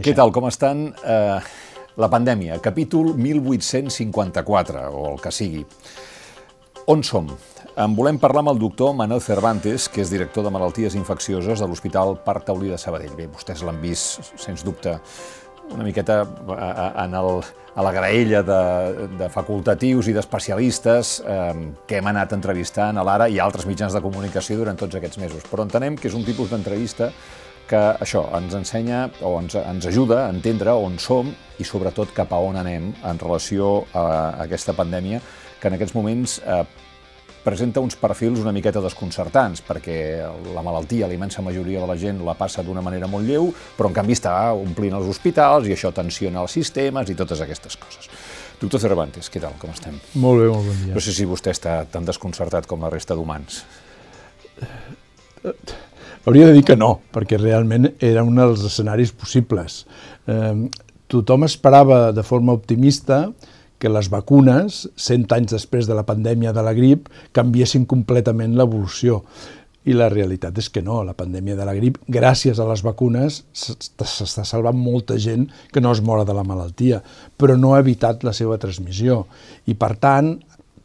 Què tal, com estan? Uh, la pandèmia, capítol 1854, o el que sigui. On som? En volem parlar amb el doctor Manuel Cervantes, que és director de Malalties Infeccioses de l'Hospital Parc Taulí de Sabadell. Bé, vostès l'han vist, sens dubte, una miqueta en el, a la graella de, de facultatius i d'especialistes eh, que hem anat entrevistant a l'Ara i altres mitjans de comunicació durant tots aquests mesos. Però entenem que és un tipus d'entrevista que això ens ensenya o ens, ens ajuda a entendre on som i sobretot cap a on anem en relació a aquesta pandèmia que en aquests moments eh, presenta uns perfils una miqueta desconcertants, perquè la malaltia, la immensa majoria de la gent la passa d'una manera molt lleu, però en canvi està omplint els hospitals i això tensiona els sistemes i totes aquestes coses. Doctor Cervantes, què tal, com estem? Molt bé, molt bon dia. No sé si vostè està tan desconcertat com la resta d'humans. Hauria de dir que no, perquè realment era un dels escenaris possibles. Eh, tothom esperava de forma optimista que les vacunes, 100 anys després de la pandèmia de la grip, canviessin completament l'evolució. I la realitat és que no, la pandèmia de la grip, gràcies a les vacunes, s'està salvant molta gent que no es mora de la malaltia, però no ha evitat la seva transmissió. I, per tant,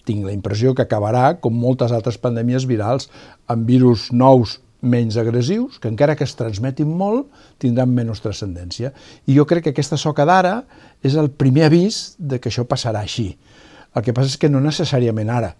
tinc la impressió que acabarà, com moltes altres pandèmies virals, amb virus nous menys agressius, que encara que es transmetin molt, tindran menys transcendència. I jo crec que aquesta soca d'ara és el primer avís de que això passarà així. El que passa és que no necessàriament ara.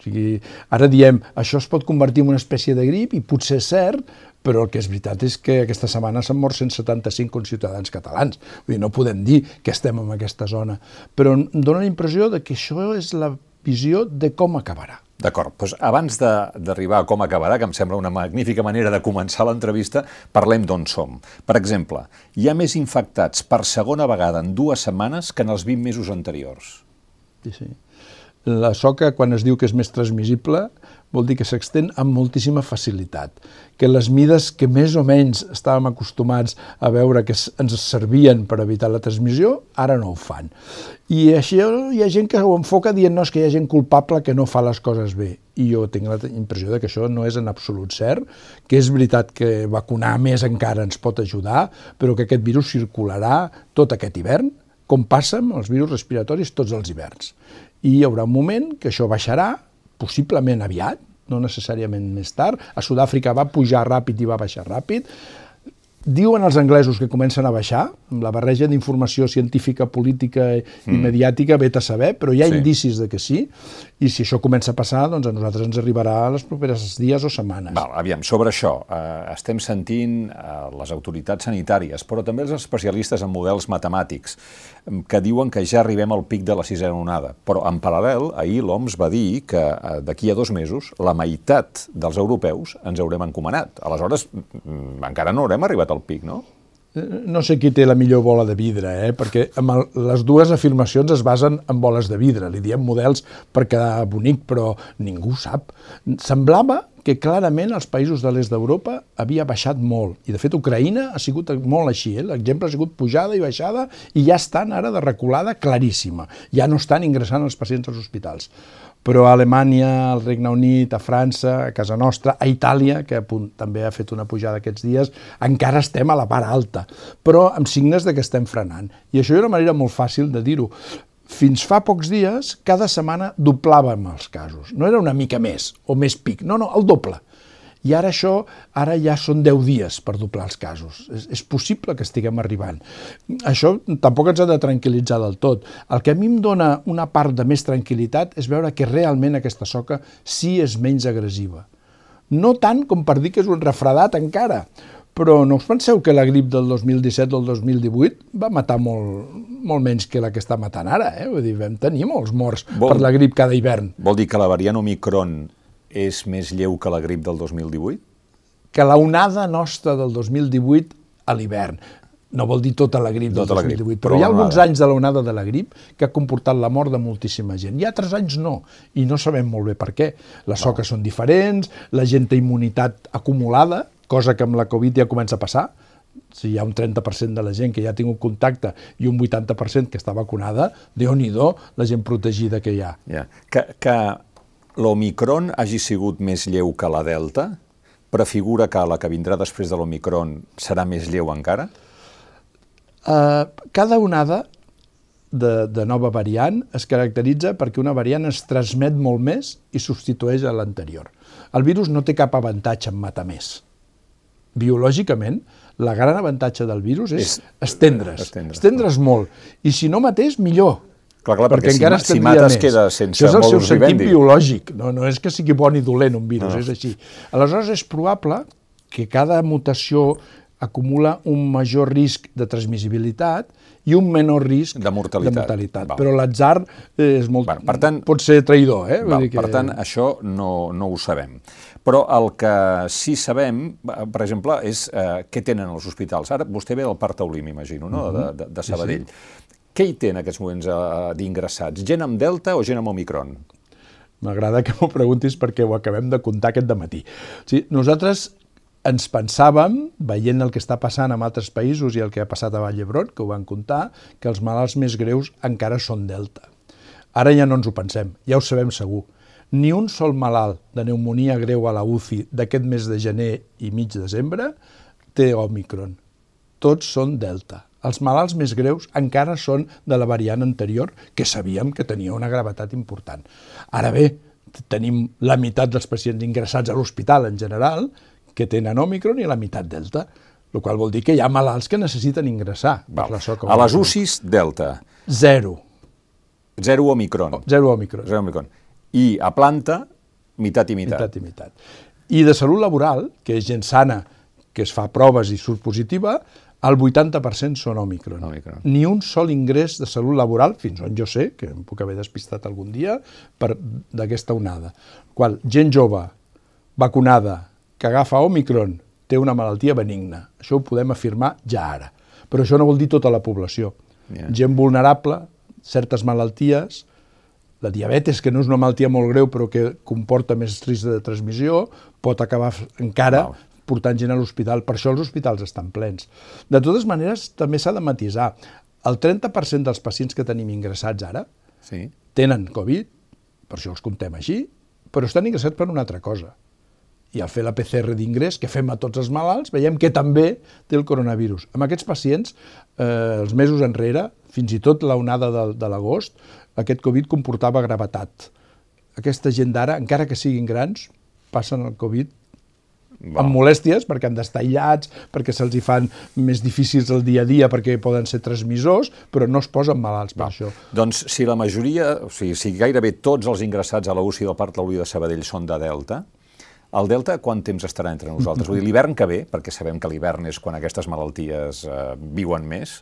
O sigui, ara diem, això es pot convertir en una espècie de grip, i potser és cert, però el que és veritat és que aquesta setmana s'han mort 175 conciutadans catalans. Vull dir, no podem dir que estem en aquesta zona. Però em dóna la impressió de que això és la visió de com acabarà. D'acord, doncs abans d'arribar a com acabarà, que em sembla una magnífica manera de començar l'entrevista, parlem d'on som. Per exemple, hi ha més infectats per segona vegada en dues setmanes que en els 20 mesos anteriors. Sí, sí. La soca, quan es diu que és més transmissible, vol dir que s'extén amb moltíssima facilitat, que les mides que més o menys estàvem acostumats a veure que ens servien per evitar la transmissió, ara no ho fan. I així hi ha gent que ho enfoca dient no, és que hi ha gent culpable que no fa les coses bé. I jo tinc la impressió de que això no és en absolut cert, que és veritat que vacunar més encara ens pot ajudar, però que aquest virus circularà tot aquest hivern, com passa amb els virus respiratoris tots els hiverns i hi haurà un moment que això baixarà, possiblement aviat, no necessàriament més tard. A Sud-àfrica va pujar ràpid i va baixar ràpid. Diuen els anglesos que comencen a baixar, amb la barreja d'informació científica, política i mm. mediàtica, vet a saber, però hi ha sí. indicis de que sí, i si això comença a passar, doncs a nosaltres ens arribarà a les properes dies o setmanes. Val, aviam, sobre això, eh, estem sentint eh, les autoritats sanitàries, però també els especialistes en models matemàtics, que diuen que ja arribem al pic de la sisena onada. Però, en paral·lel, ahir l'OMS va dir que eh, d'aquí a dos mesos la meitat dels europeus ens haurem encomanat. Aleshores, encara no haurem arribat al pic, no? No sé qui té la millor bola de vidre, eh? perquè amb el, les dues afirmacions es basen en boles de vidre. Li diem models per quedar bonic, però ningú sap. Semblava que clarament els països de l'est d'Europa havia baixat molt. I, de fet, Ucraïna ha sigut molt així. Eh? L'exemple ha sigut pujada i baixada i ja estan ara de reculada claríssima. Ja no estan ingressant els pacients als hospitals però a Alemanya, al Regne Unit, a França, a casa nostra, a Itàlia, que també ha fet una pujada aquests dies, encara estem a la part alta, però amb signes de que estem frenant. I això és una manera molt fàcil de dir-ho. Fins fa pocs dies, cada setmana doblàvem els casos. No era una mica més o més pic, no, no, el doble. I ara això, ara ja són 10 dies per doblar els casos. És, és possible que estiguem arribant. Això tampoc ens ha de tranquil·litzar del tot. El que a mi em dona una part de més tranquil·litat és veure que realment aquesta soca sí és menys agressiva. No tant com per dir que és un refredat encara, però no us penseu que la grip del 2017 o el 2018 va matar molt, molt menys que la que està matant ara, eh? Vull dir, vam tenir molts morts vol, per la grip cada hivern. Vol dir que la variant Omicron és més lleu que la grip del 2018? Que la onada nostra del 2018 a l'hivern. No vol dir tota la grip tota del 2018, grip, però, però hi ha alguns anys de l'onada de la grip que ha comportat la mort de moltíssima gent. I altres anys no, i no sabem molt bé per què. Les soques no. són diferents, la gent té immunitat acumulada, cosa que amb la Covid ja comença a passar, si hi ha un 30% de la gent que ja ha tingut contacte i un 80% que està vacunada, déu nhi la gent protegida que hi ha. Ja. Que, que l'Omicron hagi sigut més lleu que la Delta? Prefigura que la que vindrà després de l'Omicron serà més lleu encara? Uh, cada onada de, de nova variant es caracteritza perquè una variant es transmet molt més i substitueix a l'anterior. El virus no té cap avantatge en matar més. Biològicament, la gran avantatge del virus és, és estendre's, estendre's, estendre's molt. I si no matés, millor. Clar, clar, perquè, perquè encara si, si mates més. queda sense Això és el seu sentit biològic, no, no és que sigui bon i dolent un virus, no. és així. Aleshores és probable que cada mutació acumula un major risc de transmissibilitat i un menor risc de mortalitat. De mortalitat. Però l'atzar és molt, bueno, per tant, pot ser traïdor. Eh? Val, dir que... Per tant, això no, no ho sabem. Però el que sí sabem, per exemple, és eh, què tenen els hospitals. Ara vostè ve del Parc Taulí, m'imagino, no? -huh. de, de, de Sabadell. Sí, sí. Què hi té en aquests moments eh, d'ingressats? Gent amb Delta o gent amb Omicron? M'agrada que m'ho preguntis perquè ho acabem de contar aquest matí. Sí, nosaltres ens pensàvem, veient el que està passant en altres països i el que ha passat a Vall d'Hebron, que ho van comptar, que els malalts més greus encara són delta. Ara ja no ens ho pensem, ja ho sabem segur. Ni un sol malalt de pneumonia greu a la UCI d'aquest mes de gener i mig desembre té Omicron. Tots són delta. Els malalts més greus encara són de la variant anterior, que sabíem que tenia una gravetat important. Ara bé, tenim la meitat dels pacients ingressats a l'hospital en general que tenen Omicron i la meitat Delta, el qual vol dir que hi ha malalts que necessiten ingressar. Val. La a les UCIs, Delta. Zero. Zero Omicron. Zero Omicron. Zero Omicron. I a planta, meitat i meitat. Meitat i meitat. I de salut laboral, que és gent sana, que es fa proves i surt positiva, el 80% són Omicron. Omicron. Ni un sol ingrés de salut laboral, fins on jo sé, que em puc haver despistat algun dia, per d'aquesta onada. Qual, gent jove, vacunada, que agafa Omicron té una malaltia benigna. Això ho podem afirmar ja ara. Però això no vol dir tota la població. Yeah. Gent vulnerable, certes malalties, la diabetes, que no és una malaltia molt greu però que comporta més risc de transmissió, pot acabar encara wow. Portant gent a l'hospital. Per això els hospitals estan plens. De totes maneres, també s'ha de matisar. El 30% dels pacients que tenim ingressats ara sí. tenen Covid, per això els comptem així, però estan ingressats per una altra cosa i al fer la PCR d'ingrés, que fem a tots els malalts, veiem que també té el coronavirus. Amb aquests pacients, eh, els mesos enrere, fins i tot la onada de, de l'agost, aquest Covid comportava gravetat. Aquesta gent d'ara, encara que siguin grans, passen el Covid Va. amb molèsties, perquè han d'estar aïllats, perquè se'ls hi fan més difícils el dia a dia, perquè poden ser transmissors, però no es posen malalts per Va. això. Doncs si la majoria, o sigui, si gairebé tots els ingressats a la UCI del Parc Taulí de Sabadell són de Delta, el Delta quant temps estarà entre nosaltres? Vull dir, l'hivern que ve, perquè sabem que l'hivern és quan aquestes malalties eh, viuen més,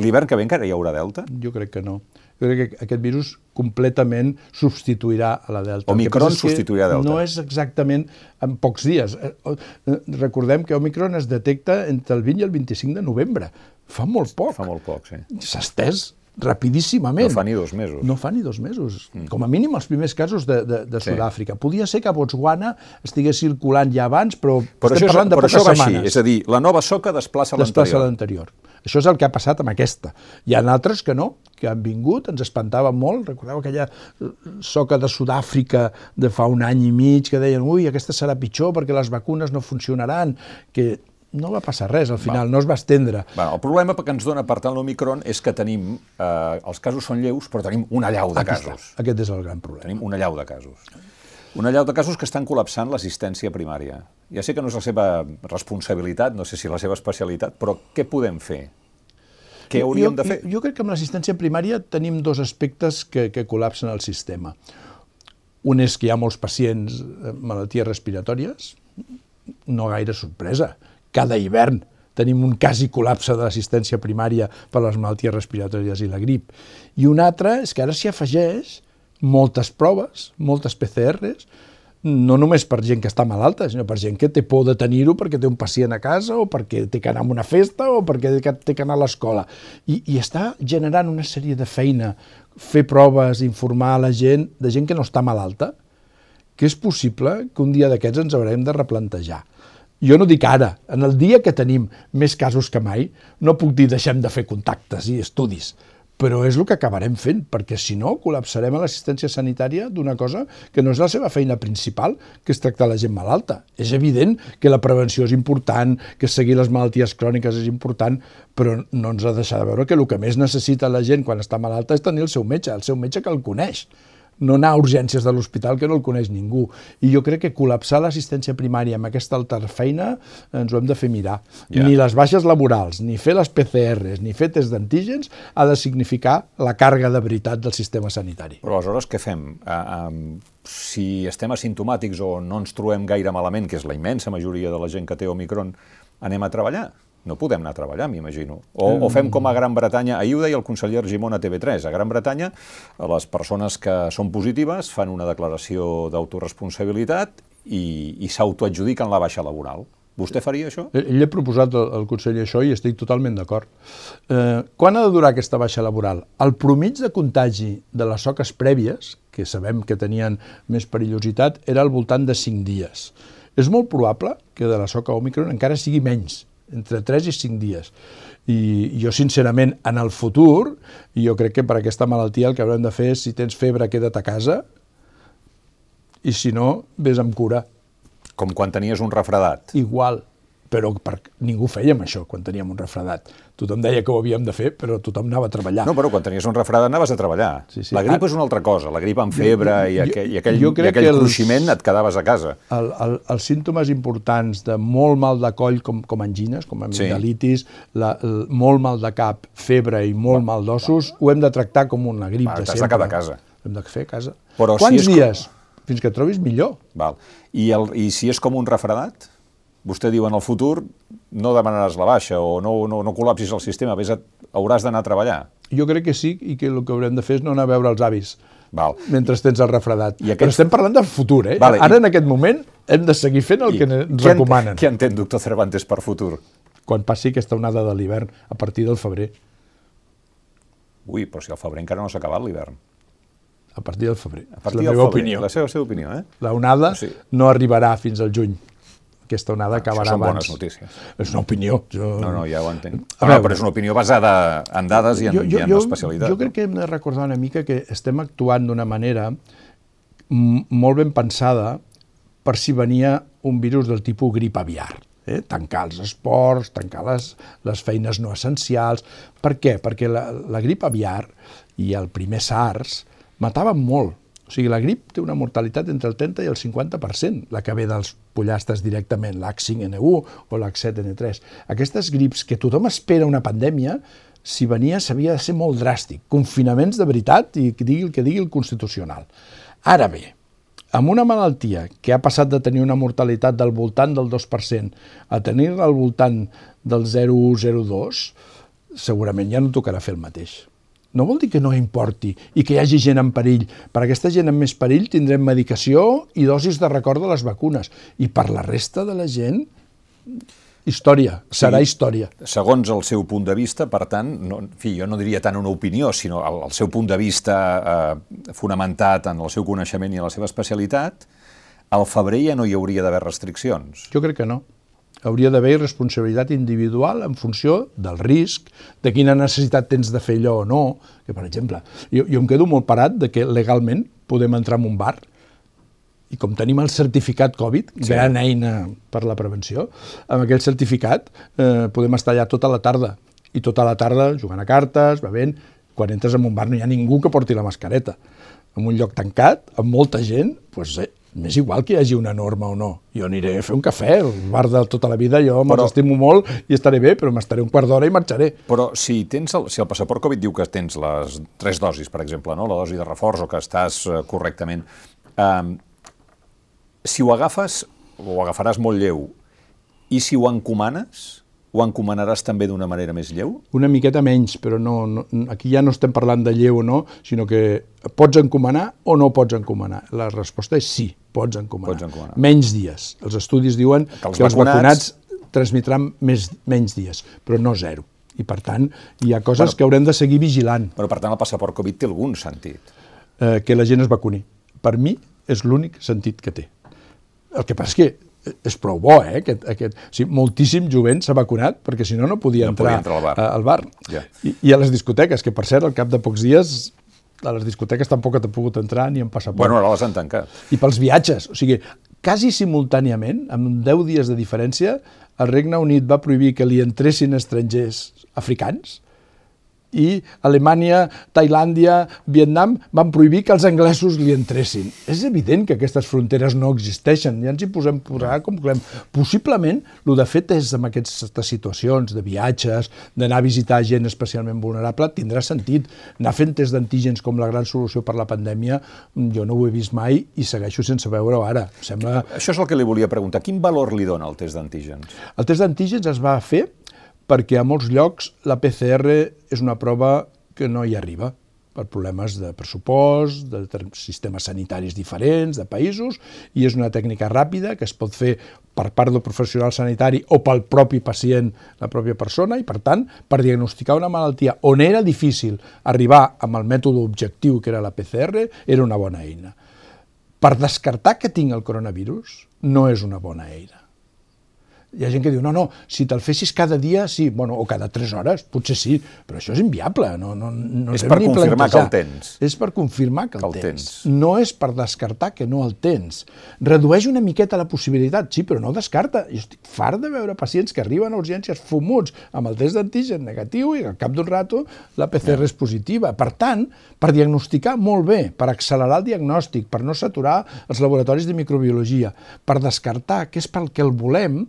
l'hivern que ve encara hi haurà Delta? Jo crec que no. Jo crec que aquest virus completament substituirà a la Delta. Omicron substituirà Delta. No és exactament en pocs dies. Eh, eh, recordem que Omicron es detecta entre el 20 i el 25 de novembre. Fa molt poc. Fa molt poc, sí. S'ha estès rapidíssimament. No fa ni dos mesos. No fa ni dos mesos. Mm. Com a mínim els primers casos de, de, de Sud-àfrica. Sí. Podia ser que a Botswana estigués circulant ja abans, però, però estem això, parlant de però poques això va setmanes. Així. És a dir, la nova soca desplaça l'anterior. Desplaça l'anterior. Això és el que ha passat amb aquesta. Hi ha altres que no, que han vingut, ens espantaven molt. Recordeu aquella soca de Sud-àfrica de fa un any i mig que deien ui, aquesta serà pitjor perquè les vacunes no funcionaran, que no va passar res, al final, va. no es va estendre. Va, el problema que ens dona per tant l'Omicron és que tenim, eh, els casos són lleus, però tenim una llau de Aquí casos. Està. Aquest és el gran problema. Tenim una llau de casos. Una llau de casos que estan col·lapsant l'assistència primària. Ja sé que no és la seva responsabilitat, no sé si la seva especialitat, però què podem fer? Què hauríem jo, de fer? Jo, jo crec que amb l'assistència primària tenim dos aspectes que, que col·lapsen el sistema. Un és que hi ha molts pacients amb malalties respiratòries, no gaire sorpresa cada hivern tenim un quasi col·lapse de l'assistència primària per les malalties respiratòries i la grip. I un altre és que ara s'hi afegeix moltes proves, moltes PCRs, no només per gent que està malalta, sinó per gent que té por de tenir-ho perquè té un pacient a casa o perquè té que anar a una festa o perquè té que anar a l'escola. I, I està generant una sèrie de feina, fer proves, informar a la gent, de gent que no està malalta, que és possible que un dia d'aquests ens haurem de replantejar jo no dic ara, en el dia que tenim més casos que mai, no puc dir deixem de fer contactes i estudis, però és el que acabarem fent, perquè si no col·lapsarem a l'assistència sanitària d'una cosa que no és la seva feina principal, que és tractar la gent malalta. És evident que la prevenció és important, que seguir les malalties cròniques és important, però no ens ha de deixar de veure que el que més necessita la gent quan està malalta és tenir el seu metge, el seu metge que el coneix no anar a urgències de l'hospital que no el coneix ningú. I jo crec que col·lapsar l'assistència primària amb aquesta feina ens ho hem de fer mirar. Yeah. Ni les baixes laborals, ni fer les PCRs, ni fer test d'antígens ha de significar la càrrega de veritat del sistema sanitari. Però aleshores què fem? Uh, um, si estem asimptomàtics o no ens trobem gaire malament, que és la immensa majoria de la gent que té Omicron, anem a treballar? No podem anar a treballar, m'imagino. O, o fem com a Gran Bretanya, ahir ho deia el conseller Argimon a TV3, a Gran Bretanya les persones que són positives fan una declaració d'autoresponsabilitat i, i s'autoadjudiquen la baixa laboral. Vostè faria això? Ell ha proposat al conseller això i estic totalment d'acord. Eh, quan ha de durar aquesta baixa laboral? El promig de contagi de les soques prèvies, que sabem que tenien més perillositat, era al voltant de 5 dies. És molt probable que de la soca Omicron encara sigui menys, entre 3 i 5 dies. I jo, sincerament, en el futur, jo crec que per aquesta malaltia el que haurem de fer és, si tens febre, queda't a casa, i si no, vés amb cura. Com quan tenies un refredat. Igual però per, ningú fèiem això quan teníem un refredat. Tothom deia que ho havíem de fer, però tothom anava a treballar. No, però quan tenies un refredat anaves a treballar. Sí, sí. La grip ah, és una altra cosa. La grip amb febre jo, jo, i aquell, i aquell, i aquell els, cruiximent et quedaves a casa. El, el, els símptomes importants de molt mal de coll, com, com angines, com amigdalitis, sí. la, el, molt mal de cap, febre i molt va, mal d'ossos, ho hem de tractar com una grip va, de sempre. T'has de quedar a casa. Hem de fer a casa. Però Quants si dies? Com... Fins que et trobis millor. Val. I, el, I si és com un refredat? Vostè diu en el futur no demanaràs la baixa o no, no, no col·lapsis el sistema, vés a, hauràs d'anar a treballar. Jo crec que sí i que el que haurem de fer és no anar a veure els avis Val. mentre tens el refredat. I aquest... Però estem parlant del futur, eh? Vale, Ara, i... en aquest moment, hem de seguir fent el I que ens recomanen. Què entén, doctor Cervantes, per futur? Quan passi aquesta onada de l'hivern, a partir del febrer. Ui, però si al febrer encara no s'ha acabat l'hivern. A partir del febrer. A partir és la meva febrer, opinió. La seva, seva opinió, eh? La onada sí. no arribarà fins al juny aquesta onada ah, acabarà això són abans. bones notícies. És una opinió. Jo... No, no, ja ho entenc. A veure, però és una opinió basada en dades i en, jo, jo, i en especialitat. Jo crec que hem de recordar una mica que estem actuant d'una manera molt ben pensada per si venia un virus del tipus grip aviar. Eh? Tancar els esports, tancar les, les feines no essencials. Per què? Perquè la, la grip aviar i el primer SARS mataven molt o sigui, la grip té una mortalitat entre el 30 i el 50%, la que ve dels pollastres directament, l'H5N1 o l'H7N3. Aquestes grips que tothom espera una pandèmia, si venia s'havia de ser molt dràstic, confinaments de veritat i que digui el que digui el Constitucional. Ara bé, amb una malaltia que ha passat de tenir una mortalitat del voltant del 2% a tenir-la al voltant del 0,02, segurament ja no tocarà fer el mateix no vol dir que no importi i que hi hagi gent en perill. Per aquesta gent en més perill tindrem medicació i dosis de record de les vacunes. I per la resta de la gent, història, serà sí, història. Segons el seu punt de vista, per tant, no, en fi, jo no diria tant una opinió, sinó el, el seu punt de vista eh, fonamentat en el seu coneixement i en la seva especialitat, al febrer ja no hi hauria d'haver restriccions. Jo crec que no hauria d'haver responsabilitat individual en funció del risc, de quina necessitat tens de fer allò o no. Que, per exemple, jo, jo em quedo molt parat de que legalment podem entrar en un bar i com tenim el certificat Covid, sí. gran eina per la prevenció, amb aquell certificat eh, podem estar allà tota la tarda i tota la tarda jugant a cartes, bevent, quan entres en un bar no hi ha ningú que porti la mascareta. En un lloc tancat, amb molta gent, doncs, eh, m'és igual que hi hagi una norma o no. Jo aniré a fer un cafè, el bar de tota la vida, jo me'ls estimo molt i estaré bé, però m'estaré un quart d'hora i marxaré. Però si tens el, si el passaport Covid diu que tens les tres dosis, per exemple, no? la dosi de reforç o que estàs uh, correctament, eh, si ho agafes, ho agafaràs molt lleu, i si ho encomanes, ho encomanaràs també d'una manera més lleu? Una miqueta menys, però no, no, aquí ja no estem parlant de lleu o no, sinó que pots encomanar o no pots encomanar. La resposta és sí, pots encomanar. Pots encomanar. Menys dies. Els estudis diuen que els, que els vacunats... vacunats transmetran més, menys dies, però no zero. I, per tant, hi ha coses però, que haurem de seguir vigilant. Però, per tant, el passaport Covid té algun sentit? Eh, que la gent es vacuni. Per mi, és l'únic sentit que té. El que passa és que és prou bo, eh? Aquest, aquest... O sigui, moltíssim jovent s'ha vacunat perquè si no no podia no entrar, podia entrar al bar. al bar. Ja. I, I a les discoteques, que per cert, al cap de pocs dies a les discoteques tampoc t'ha pogut entrar ni amb passaport. Bueno, ara les han tancat. I pels viatges, o sigui, quasi simultàniament, amb 10 dies de diferència, el Regne Unit va prohibir que li entressin estrangers africans i Alemanya, Tailàndia, Vietnam van prohibir que els anglesos li entressin. És evident que aquestes fronteres no existeixen, ja ens hi posem posar com volem. Possiblement, el de fet és amb aquestes situacions de viatges, d'anar a visitar gent especialment vulnerable, tindrà sentit. Anar fent test d'antígens com la gran solució per la pandèmia, jo no ho he vist mai i segueixo sense veure-ho ara. Em Sembla... Això és el que li volia preguntar. Quin valor li dona el test d'antígens? El test d'antígens es va fer perquè a molts llocs la PCR és una prova que no hi arriba per problemes de pressupost, de sistemes sanitaris diferents, de països, i és una tècnica ràpida que es pot fer per part del professional sanitari o pel propi pacient, la pròpia persona, i per tant, per diagnosticar una malaltia on era difícil arribar amb el mètode objectiu que era la PCR, era una bona eina. Per descartar que tinc el coronavirus, no és una bona eina hi ha gent que diu, no, no, si te'l fessis cada dia, sí, bueno, o cada 3 hores, potser sí, però això és inviable. No, no, no és per confirmar plantejar. que el tens. És per confirmar que, que el, tens. tens. No és per descartar que no el tens. Redueix una miqueta la possibilitat, sí, però no descarta. Jo estic fart de veure pacients que arriben a urgències fumuts amb el test d'antigen negatiu i al cap d'un rato la PCR ja. és positiva. Per tant, per diagnosticar molt bé, per accelerar el diagnòstic, per no saturar els laboratoris de microbiologia, per descartar que és pel que el volem,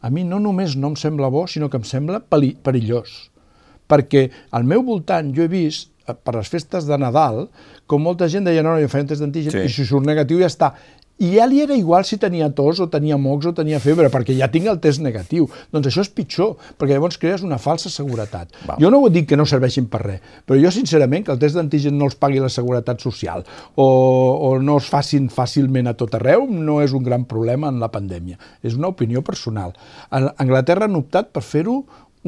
a mi no només no em sembla bo, sinó que em sembla perillós. Perquè al meu voltant jo he vist, eh, per les festes de Nadal, com molta gent deia, no, no, jo feia un test d'antigen sí. i si surt negatiu ja està. I ja li era igual si tenia tos o tenia mocs o tenia febre, perquè ja tinc el test negatiu. Doncs això és pitjor, perquè llavors crees una falsa seguretat. Va. Jo no ho dic que no serveixin per res, però jo sincerament que el test d'antigen no els pagui la seguretat social o, o no es facin fàcilment a tot arreu no és un gran problema en la pandèmia. És una opinió personal. A Anglaterra han optat per fer-ho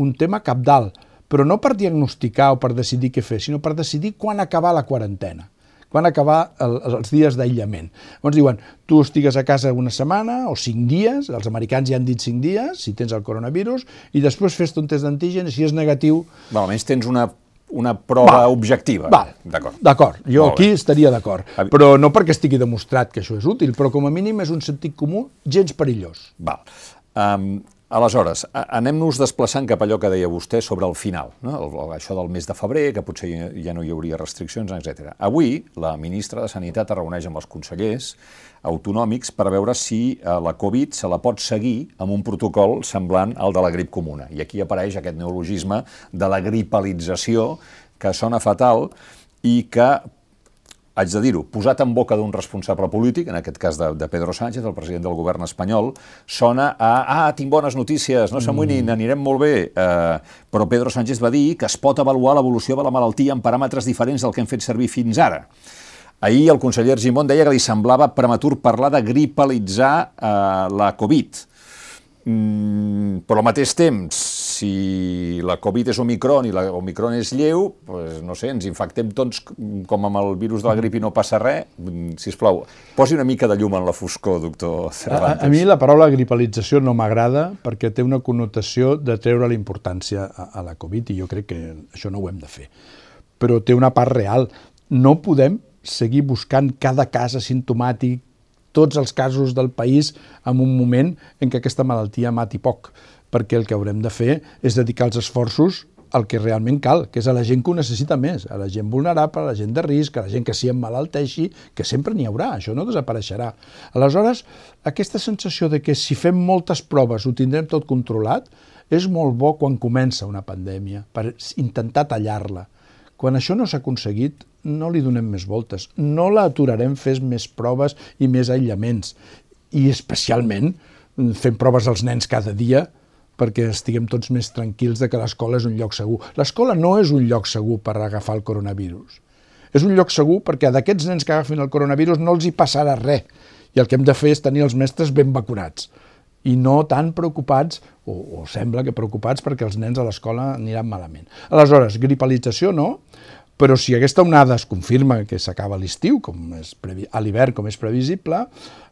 un tema capdalt, però no per diagnosticar o per decidir què fer, sinó per decidir quan acabar la quarantena quan acabar el, els dies d'aïllament. Llavors diuen, tu estigues a casa una setmana o cinc dies, els americans ja han dit cinc dies, si tens el coronavirus, i després fes un test d'antigen i si és negatiu... Val, almenys tens una una prova va, objectiva. Val, d'acord. D'acord, jo Molt aquí bé. estaria d'acord. Però no perquè estigui demostrat que això és útil, però com a mínim és un sentit comú gens perillós. Val. Um, Aleshores, anem-nos desplaçant cap allò que deia vostè sobre el final, no? el, això del mes de febrer, que potser ja no hi hauria restriccions, etc. Avui, la ministra de Sanitat es reuneix amb els consellers autonòmics per veure si eh, la Covid se la pot seguir amb un protocol semblant al de la grip comuna. I aquí apareix aquest neologisme de la gripalització, que sona fatal i que haig de dir-ho, posat en boca d'un responsable polític, en aquest cas de, de Pedro Sánchez, el president del govern espanyol, sona a, ah, tinc bones notícies, no s'amoïnin, mm. anirem molt bé, eh, però Pedro Sánchez va dir que es pot avaluar l'evolució de la malaltia en paràmetres diferents del que hem fet servir fins ara. Ahir el conseller Argimon deia que li semblava prematur parlar de gripalitzar eh, la Covid. Mm, però al mateix temps, si la Covid és Omicron i la Omicron és lleu, pues, no sé, ens infectem tots com amb el virus de la grip i no passa res. Si us plau, posi una mica de llum en la foscor, doctor Cervantes. A, a mi la paraula gripalització no m'agrada perquè té una connotació de treure la importància a, a la Covid i jo crec que això no ho hem de fer. Però té una part real. No podem seguir buscant cada cas asimptomàtic, tots els casos del país en un moment en què aquesta malaltia mati poc, perquè el que haurem de fer és dedicar els esforços al que realment cal, que és a la gent que ho necessita més, a la gent vulnerable, a la gent de risc, a la gent que s'hi emmalalteixi, que sempre n'hi haurà, això no desapareixerà. Aleshores, aquesta sensació de que si fem moltes proves ho tindrem tot controlat, és molt bo quan comença una pandèmia, per intentar tallar-la. Quan això no s'ha aconseguit, no li donem més voltes, no l'aturarem fent més proves i més aïllaments, i especialment fent proves als nens cada dia perquè estiguem tots més tranquils de que l'escola és un lloc segur. L'escola no és un lloc segur per agafar el coronavirus. És un lloc segur perquè d'aquests nens que agafin el coronavirus no els hi passarà res. I el que hem de fer és tenir els mestres ben vacunats i no tan preocupats, o, o sembla que preocupats perquè els nens a l'escola aniran malament. Aleshores, gripalització no, Però si aquesta onada es confirma que s'acaba l'estiu, com és previ... a l'hivern com és previsible,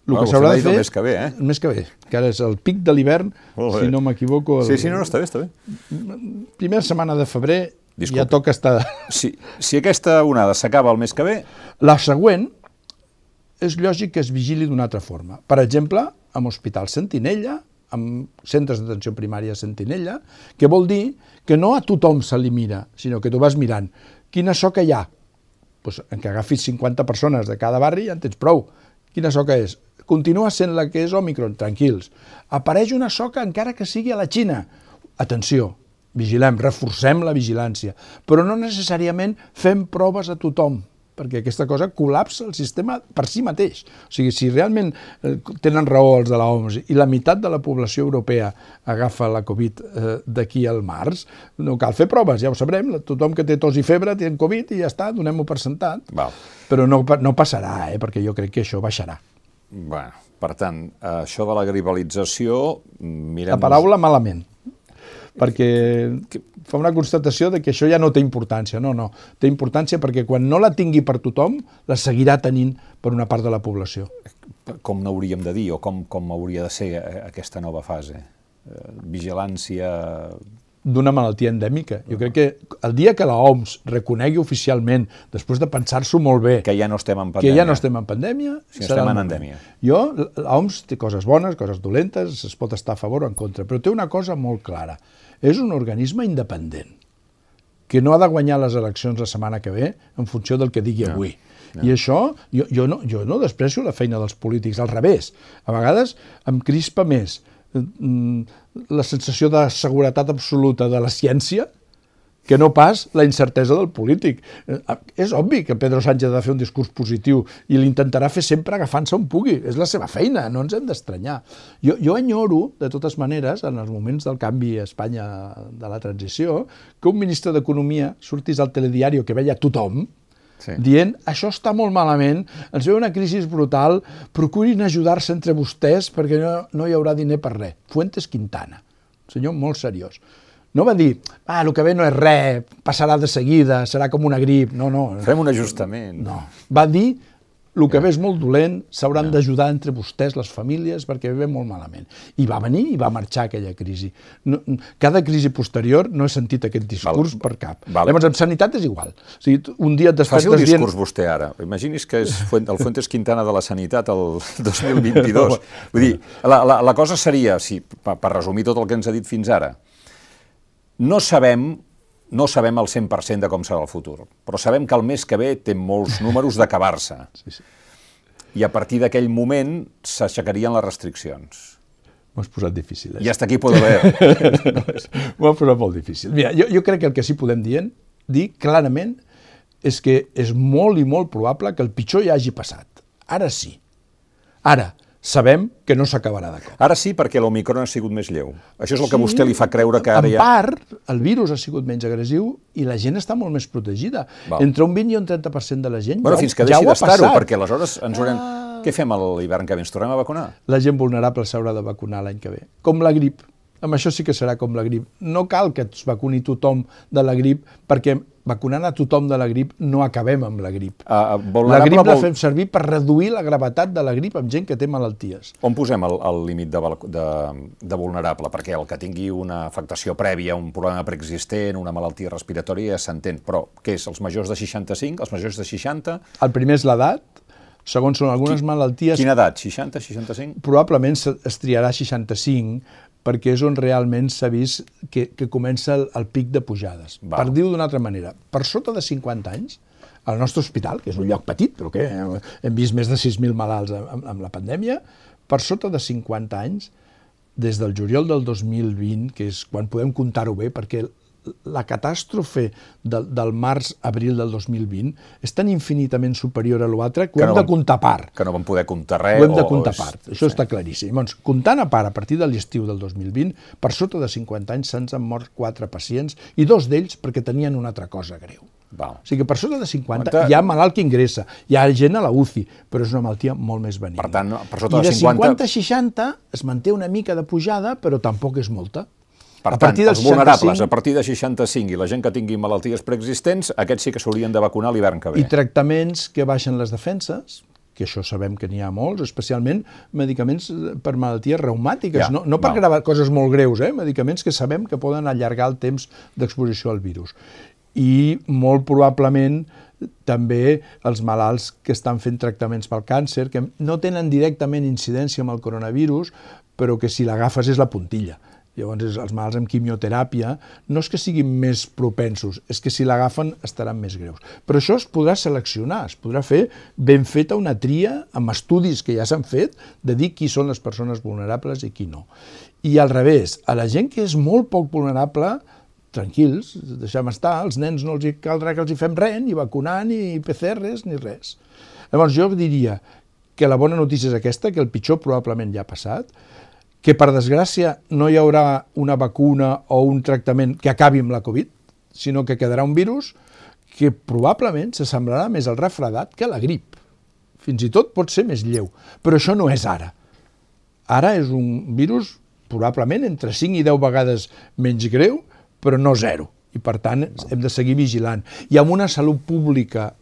el Bueno, que s'haurà de fer... el mes que ve, eh? El mes que ve, que ara és el pic de l'hivern, si no m'equivoco. el- Sí, sí, no, no, està bé, està bé. Primera setmana de febrer Disculpi. ja toca estar... Si, si aquesta onada s'acaba el mes que ve, La següent és lògic que es vigili d'una altra forma. Per exemple, amb hospitals Sentinella, amb centres d'atenció primària Sentinella, que vol dir que no a tothom se li mira, sinó que tu vas mirant quina soca hi ha. Pues, en què agafis 50 persones de cada barri ja en tens prou. Quina soca és? Continua sent la que és Omicron, tranquils. Apareix una soca encara que sigui a la Xina. Atenció, vigilem, reforcem la vigilància, però no necessàriament fem proves a tothom, perquè aquesta cosa col·lapsa el sistema per si mateix. O sigui, si realment eh, tenen raó els de l'OMS i la meitat de la població europea agafa la Covid eh, d'aquí al març, no cal fer proves, ja ho sabrem, tothom que té tos i febre té Covid i ja està, donem-ho per sentat. val. Però no, no passarà, eh, perquè jo crec que això baixarà. Bueno, per tant, això de la gripalització, mirem... La paraula malament, perquè fa una constatació de que això ja no té importància. No, no, té importància perquè quan no la tingui per tothom, la seguirà tenint per una part de la població. Com n'hauríem de dir o com, com hauria de ser eh, aquesta nova fase? Eh, Vigilància... d'una malaltia endèmica. Jo crec que el dia que la OMS reconegui oficialment, després de pensar-s'ho molt bé, Que ja no estem en que pandèmia. ja no estem en pandèmia, serà estem en endèmia. Jo, l'OMS té coses bones, coses dolentes, es pot estar a favor o en contra, però té una cosa molt clara. És un organisme independent que no ha de guanyar les eleccions la setmana que ve en funció del que digui avui. I això, jo, jo, no, jo no desprecio la feina dels polítics, al revés. A vegades em crispa més mm, la sensació de seguretat absoluta de la ciència que no pas la incertesa del polític. Eh, És obvi que Pedro Sánchez ha de fer un discurs positiu i l'intentarà fer sempre agafant-se on pugui. És la seva feina, no ens hem d'estranyar. Jo, jo enyoro, de totes maneres, en els moments del canvi a Espanya de la transició, que un ministre d'Economia sortís al telediari que veia tothom, Sí. dient això està molt malament, ens ve una crisi brutal, procurin ajudar-se entre vostès perquè no, no hi haurà diner per res. Fuentes Quintana, senyor molt seriós. No va dir, ah, el que ve no és res, passarà de seguida, serà com una grip. No, no. Fem un ajustament. No. Va dir, el que ve és molt dolent, s'hauran d'ajudar entre vostès, les famílies, perquè ve molt malament. I va venir i va marxar aquella crisi. No, cada crisi posterior no he sentit aquest discurs Val. per cap. Val. Llavors, amb sanitat és igual. O sigui, un dia et Faci el discurs dient... vostè ara. Imagini's que és el Fuentes Quintana de la Sanitat el 2022. Vull dir, la, la, la cosa seria, si, per, per resumir tot el que ens ha dit fins ara, no sabem no sabem el 100% de com serà el futur, però sabem que el mes que ve té molts números d'acabar-se. Sí, sí. I a partir d'aquell moment s'aixecarien les restriccions. M'ho has posat difícil. Eh? I hasta aquí puedo ver. no, M'ho has posat molt difícil. Mira, jo, jo crec que el que sí podem dir, dir clarament és que és molt i molt probable que el pitjor ja hagi passat. Ara sí. Ara, sabem que no s'acabarà de cop. Ara sí, perquè l'Omicron ha sigut més lleu. Això és el que vostè li fa creure que ara en ja... part, el virus ha sigut menys agressiu i la gent està molt més protegida. Val. Entre un 20 i un 30% de la gent Bueno, ja, fins que ja deixi ho ha d'estar-ho, passat. perquè aleshores ens haurem... Què fem l'hivern que ve? Ens tornem a vacunar? la gent vulnerable s'haurà de vacunar l'any que ve. Com la grip. Amb això sí que serà com la grip. No cal que es vacuni tothom de la grip, perquè vacunant a tothom de la grip no acabem amb la grip. Uh, La vulnerable grip la vol- fem servir per reduir la gravetat de la grip amb gent que té malalties. On posem el, el límit de, de, de vulnerable? Perquè el que tingui una afectació prèvia, un problema preexistent, una malaltia respiratòria, ja s'entén. Però què és? Els majors de 65? Els majors de 60? El primer és l'edat, segons són algunes malalties, Quina edat? 60, 65? probablement es triarà 65 perquè és on realment s'ha vist que, que comença el, el pic de pujades. Val. Per dir-ho d'una altra manera, per sota de 50 anys, al nostre hospital, que és un lloc petit, però que hem vist més de 6.000 malalts amb, amb la pandèmia, per sota de 50 anys, des del juliol del 2020, que és quan podem comptar-ho bé, perquè la catàstrofe del, del març-abril del 2020 és tan infinitament superior a l'altre que ho Que hem no de vam- comptar a part. Que no vam poder comptar res? Ho hem de comptar a és- part, això està claríssim. Llavors, comptant a part a partir de l'estiu del 2020, per sota de 50 anys se'ns han mort quatre pacients i dos d'ells perquè tenien una altra cosa greu. Val. O sigui que per sota de 50 Quanta- hi ha malalt que ingressa, hi ha gent a la UCI, però és una malaltia molt més benigna. Per tant, per sota I de de 50 50 a 60 es manté una mica de pujada, però tampoc és molta. Per a tant, els vulnerables, 65... a partir de 65 i la gent que tingui malalties preexistents, aquests sí que s'haurien de vacunar l'hivern que ve. I tractaments que baixen les defenses, que això sabem que n'hi ha molts, especialment medicaments per malalties reumàtiques, ja, no, no per gravar coses molt greus, eh? medicaments que sabem que poden allargar el temps d'exposició al virus. I molt probablement també els malalts que estan fent tractaments pel càncer, que no tenen directament incidència amb el coronavirus, però que si l'agafes és la puntilla. Llavors, els malalts amb quimioteràpia no és que siguin més propensos, és que si l'agafen estaran més greus. Però això es podrà seleccionar, es podrà fer ben feta una tria amb estudis que ja s'han fet de dir qui són les persones vulnerables i qui no. I al revés, a la gent que és molt poc vulnerable, tranquils, deixem estar, els nens no els caldrà que els hi fem res, ni vacunar, ni PCRs, ni res. Llavors jo diria que la bona notícia és aquesta, que el pitjor probablement ja ha passat, que per desgràcia no hi haurà una vacuna o un tractament que acabi amb la Covid, sinó que quedarà un virus que probablement s'assemblarà més al refredat que a la grip. Fins i tot pot ser més lleu, però això no és ara. Ara és un virus probablement entre 5 i 10 vegades menys greu, però no zero. I, per tant, hem de seguir vigilant. I amb una salut pública,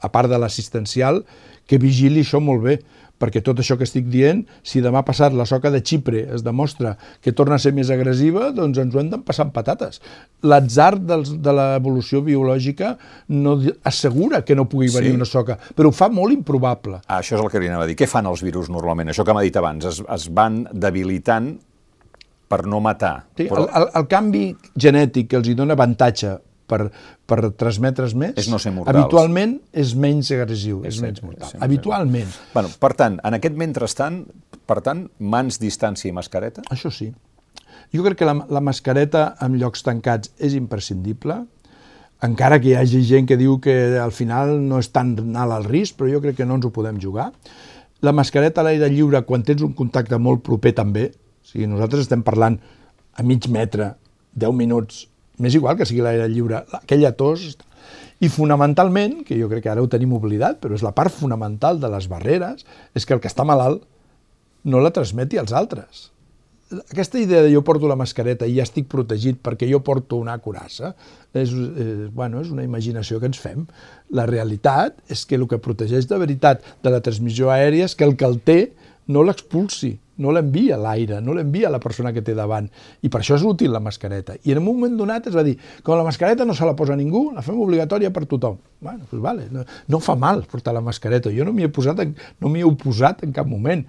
a part de l'assistencial, que vigili això molt bé, perquè tot això que estic dient, si demà passat la soca de Xipre es demostra que torna a ser més agressiva, doncs ens ho hem de passar amb patates. L'atzar de l'evolució biològica no assegura que no pugui venir sí. una soca, però ho fa molt improbable. Ah, això és el que li anava a dir. Què fan els virus normalment? Això que m'ha dit abans, es, es van debilitant per no matar. Sí, però... el, el, el canvi genètic que els hi dona avantatge per, per transmetre's més, és no ser mortals. habitualment és menys agressiu, és, és menys mortal. És habitualment. Bueno, per tant, en aquest mentrestant, per tant, mans, distància i mascareta? Això sí. Jo crec que la, la mascareta en llocs tancats és imprescindible, encara que hi hagi gent que diu que al final no és tan alt el risc, però jo crec que no ens ho podem jugar. La mascareta a l'aire lliure, quan tens un contacte molt proper també, o sigui, nosaltres estem parlant a mig metre, 10 minuts, m'és igual que sigui l'aire lliure, aquella tos... I fonamentalment, que jo crec que ara ho tenim oblidat, però és la part fonamental de les barreres, és que el que està malalt no la transmeti als altres. Aquesta idea de jo porto la mascareta i ja estic protegit perquè jo porto una curassa, és, és, bueno, és una imaginació que ens fem. La realitat és que el que protegeix de veritat de la transmissió aèria és que el que el té no l'expulsi, no l'envia a l'aire, no l'envia a la persona que té davant. I per això és útil la mascareta. I en un moment donat es va dir, com la mascareta no se la posa ningú, la fem obligatòria per tothom. Bueno, doncs vale, no, no fa mal portar la mascareta. Jo no m'hi he posat, no m'hi he oposat en cap moment.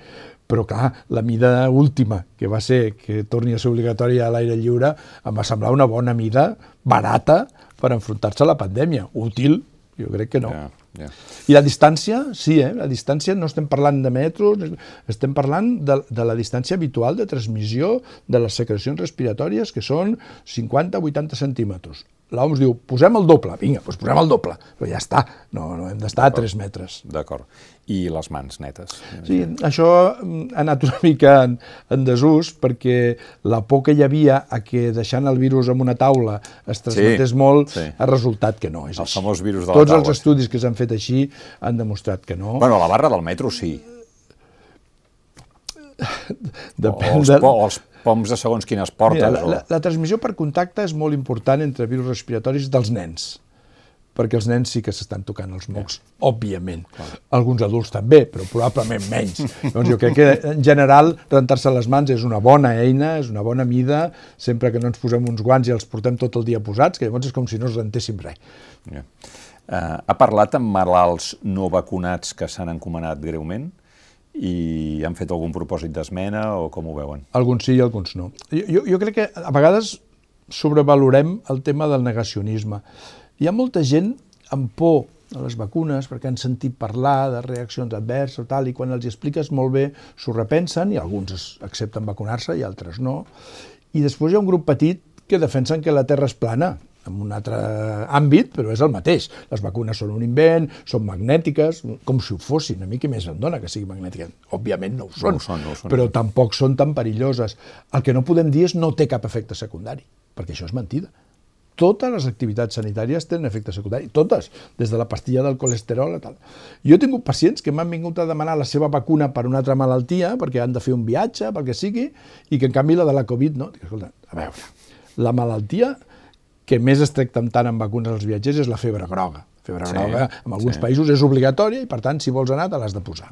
Però clar, la mida última, que va ser que torni a ser obligatòria a l'aire lliure, em va semblar una bona mida, barata, per enfrontar-se a la pandèmia. Útil, jo crec que no. Yeah. Yeah. I la distància, sí, eh? la distància no estem parlant de metros, estem parlant de, de la distància habitual de transmissió de les secrecions respiratòries, que són 50-80 centímetres l'OMS diu, posem el doble, vinga, doncs posem el doble, però ja està, no, no hem d'estar a 3 metres. D'acord. I les mans netes? Sí, això ha anat una mica en, en desús, perquè la por que hi havia a que deixant el virus en una taula es transmetés sí, molt, sí. ha resultat que no és el així. famós virus de la Tots taula. els estudis que s'han fet així han demostrat que no. Bueno, a la barra del metro sí. Depèn o els, de... o els poms de segons quines portes. Mira, la, o... la, la transmissió per contacte és molt important entre virus respiratoris dels nens perquè els nens sí que s'estan tocant els mocs, ja. òbviament. Clar. Alguns adults també, però probablement menys. doncs jo crec que, en general, rentar-se les mans és una bona eina, és una bona mida, sempre que no ens posem uns guants i els portem tot el dia posats, que llavors és com si no ens rentéssim res. Ja. Uh, ha parlat amb malalts no vacunats que s'han encomanat greument? I han fet algun propòsit d'esmena o com ho veuen? Alguns sí i alguns no. Jo, jo crec que a vegades sobrevalorem el tema del negacionisme. Hi ha molta gent amb por a les vacunes perquè han sentit parlar de reaccions adverses o tal, i quan els expliques molt bé s'ho repensen, i alguns accepten vacunar-se i altres no. I després hi ha un grup petit que defensen que la Terra és plana, en un altre àmbit, però és el mateix. Les vacunes són un invent, són magnètiques, com si ho fossin. A mi què més em dona que siguin magnètiques? Òbviament no ho són, no ho són, no ho són però tampoc són tan perilloses. El que no podem dir és no té cap efecte secundari, perquè això és mentida. totes les activitats sanitàries tenen efectes secundaris, totes, des de la pastilla del colesterol i tal. Jo he tingut pacients que m'han vingut a demanar la seva vacuna per una altra malaltia, perquè han de fer un viatge, pel que sigui, i que en canvi la de la Covid no. Dic, escolta, a veure, la malaltia que més es tracta tant en vacunes als viatgers és la febre groga. La febre sí, groga en alguns sí. països és obligatòria i, per tant, si vols anar, te l'has de posar.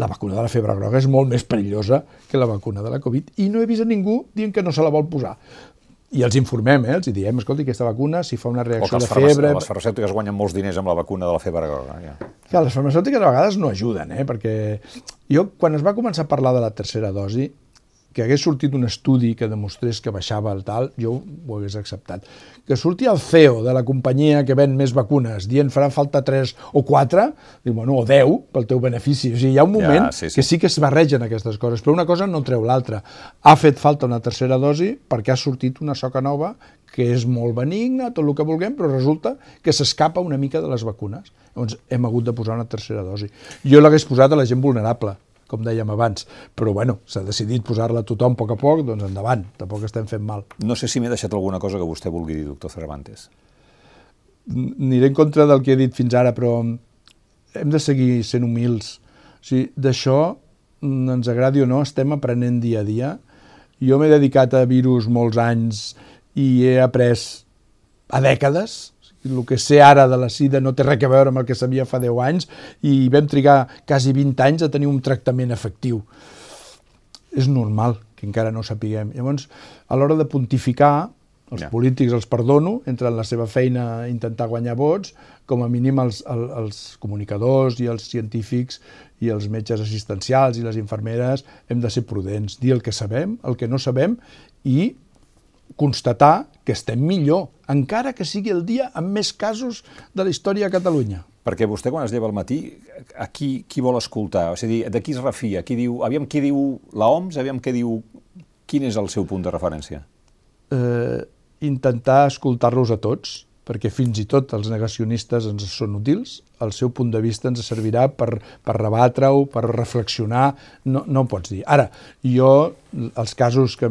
La vacuna de la febre groga és molt més perillosa que la vacuna de la Covid i no he vist a ningú dient que no se la vol posar i els informem, eh? els diem, escolti, aquesta vacuna, si fa una reacció de febre... Les farmacèutiques guanyen molts diners amb la vacuna de la febre groga. Ja. Clar, les farmacèutiques a vegades no ajuden, eh? perquè jo, quan es va començar a parlar de la tercera dosi, que hagués sortit un estudi que demostrés que baixava el tal, jo ho hagués acceptat. Que surti el CEO de la companyia que ven més vacunes dient farà falta 3 o 4, dic, bueno, o 10 pel teu benefici. O sigui, hi ha un moment ja, sí, sí. que sí que es barregen aquestes coses, però una cosa no treu l'altra. Ha fet falta una tercera dosi perquè ha sortit una soca nova que és molt benigna, tot el que vulguem, però resulta que s'escapa una mica de les vacunes. Llavors hem hagut de posar una tercera dosi. Jo l'hagués posat a la gent vulnerable, com dèiem abans, però bueno, s'ha decidit posar-la a tothom a poc a poc, doncs endavant, tampoc estem fent mal. No sé si m'he deixat alguna cosa que vostè vulgui dir, doctor Cervantes. Aniré en contra del que he dit fins ara, però hem de seguir sent humils. O sigui, d'això, ens agradi o no, estem aprenent dia a dia. Jo m'he dedicat a virus molts anys i he après a dècades, el que sé ara de la sida no té res a veure amb el que sabia fa 10 anys i vam trigar quasi 20 anys a tenir un tractament efectiu. És normal que encara no sapiguem. Llavors, a l'hora de pontificar, els ja. polítics els perdono, entren en la seva feina a intentar guanyar vots, com a mínim els, els, els comunicadors i els científics i els metges assistencials i les infermeres hem de ser prudents, dir el que sabem, el que no sabem i constatar que estem millor, encara que sigui el dia amb més casos de la història a Catalunya. Perquè vostè, quan es lleva al matí, a qui, qui vol escoltar? O sigui, de qui es refia? Qui diu, aviam qui diu l'OMS, aviam què diu... Quin és el seu punt de referència? Eh, intentar escoltar-los a tots, perquè fins i tot els negacionistes ens són útils, el seu punt de vista ens servirà per, per rebatre-ho, per reflexionar, no, no ho pots dir. Ara, jo, els casos que,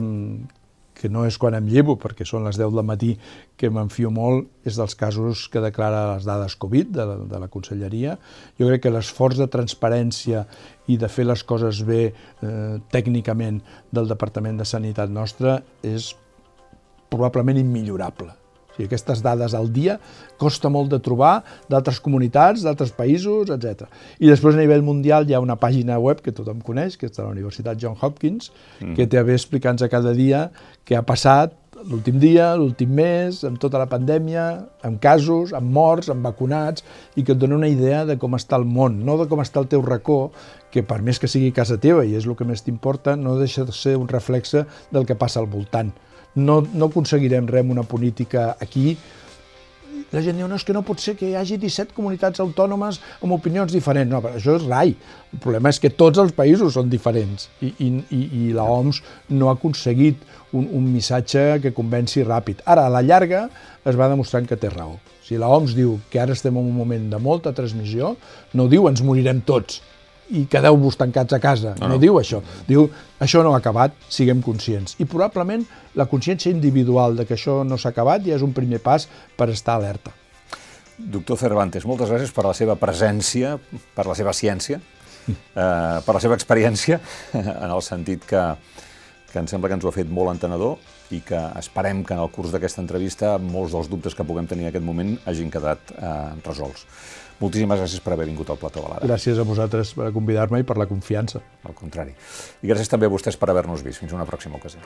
que no és quan em llevo, perquè són les 10 del matí que m'enfio molt, és dels casos que declara les dades Covid de la, de la Conselleria. Jo crec que l'esforç de transparència i de fer les coses bé eh, tècnicament del Departament de Sanitat nostre és probablement immillorable. O sigui, aquestes dades al dia costa molt de trobar d'altres comunitats, d'altres països, etc. I després a nivell mundial hi ha una pàgina web que tothom coneix, que és de la Universitat John Hopkins, mm. que té a bé explicar-nos a cada dia què ha passat l'últim dia, l'últim mes, amb tota la pandèmia, amb casos, amb morts, amb vacunats, i que et dona una idea de com està el món, no de com està el teu racó, que per més que sigui casa teva, i és el que més t'importa, no deixa de ser un reflexe del que passa al voltant no, no aconseguirem res una política aquí. La gent diu, no, és que no pot ser que hi hagi 17 comunitats autònomes amb opinions diferents. No, però això és rai. El problema és que tots els països són diferents i, i, i, i la OMS no ha aconseguit un, un missatge que convenci ràpid. Ara, a la llarga, es va demostrant que té raó. Si la OMS diu que ara estem en un moment de molta transmissió, no diu ens morirem tots, i quedeu-vos tancats a casa. No, no. no diu això. Diu, això no ha acabat, siguem conscients. I probablement la consciència individual de que això no s'ha acabat ja és un primer pas per estar alerta. Doctor Cervantes, moltes gràcies per la seva presència, per la seva ciència, eh, per la seva experiència, en el sentit que, que em sembla que ens ho ha fet molt entenedor i que esperem que en el curs d'aquesta entrevista molts dels dubtes que puguem tenir en aquest moment hagin quedat eh, resolts. Moltíssimes gràcies per haver vingut al Plató Balada. Gràcies a vosaltres per convidar-me i per la confiança. Al contrari. I gràcies també a vostès per haver-nos vist. Fins una pròxima ocasió.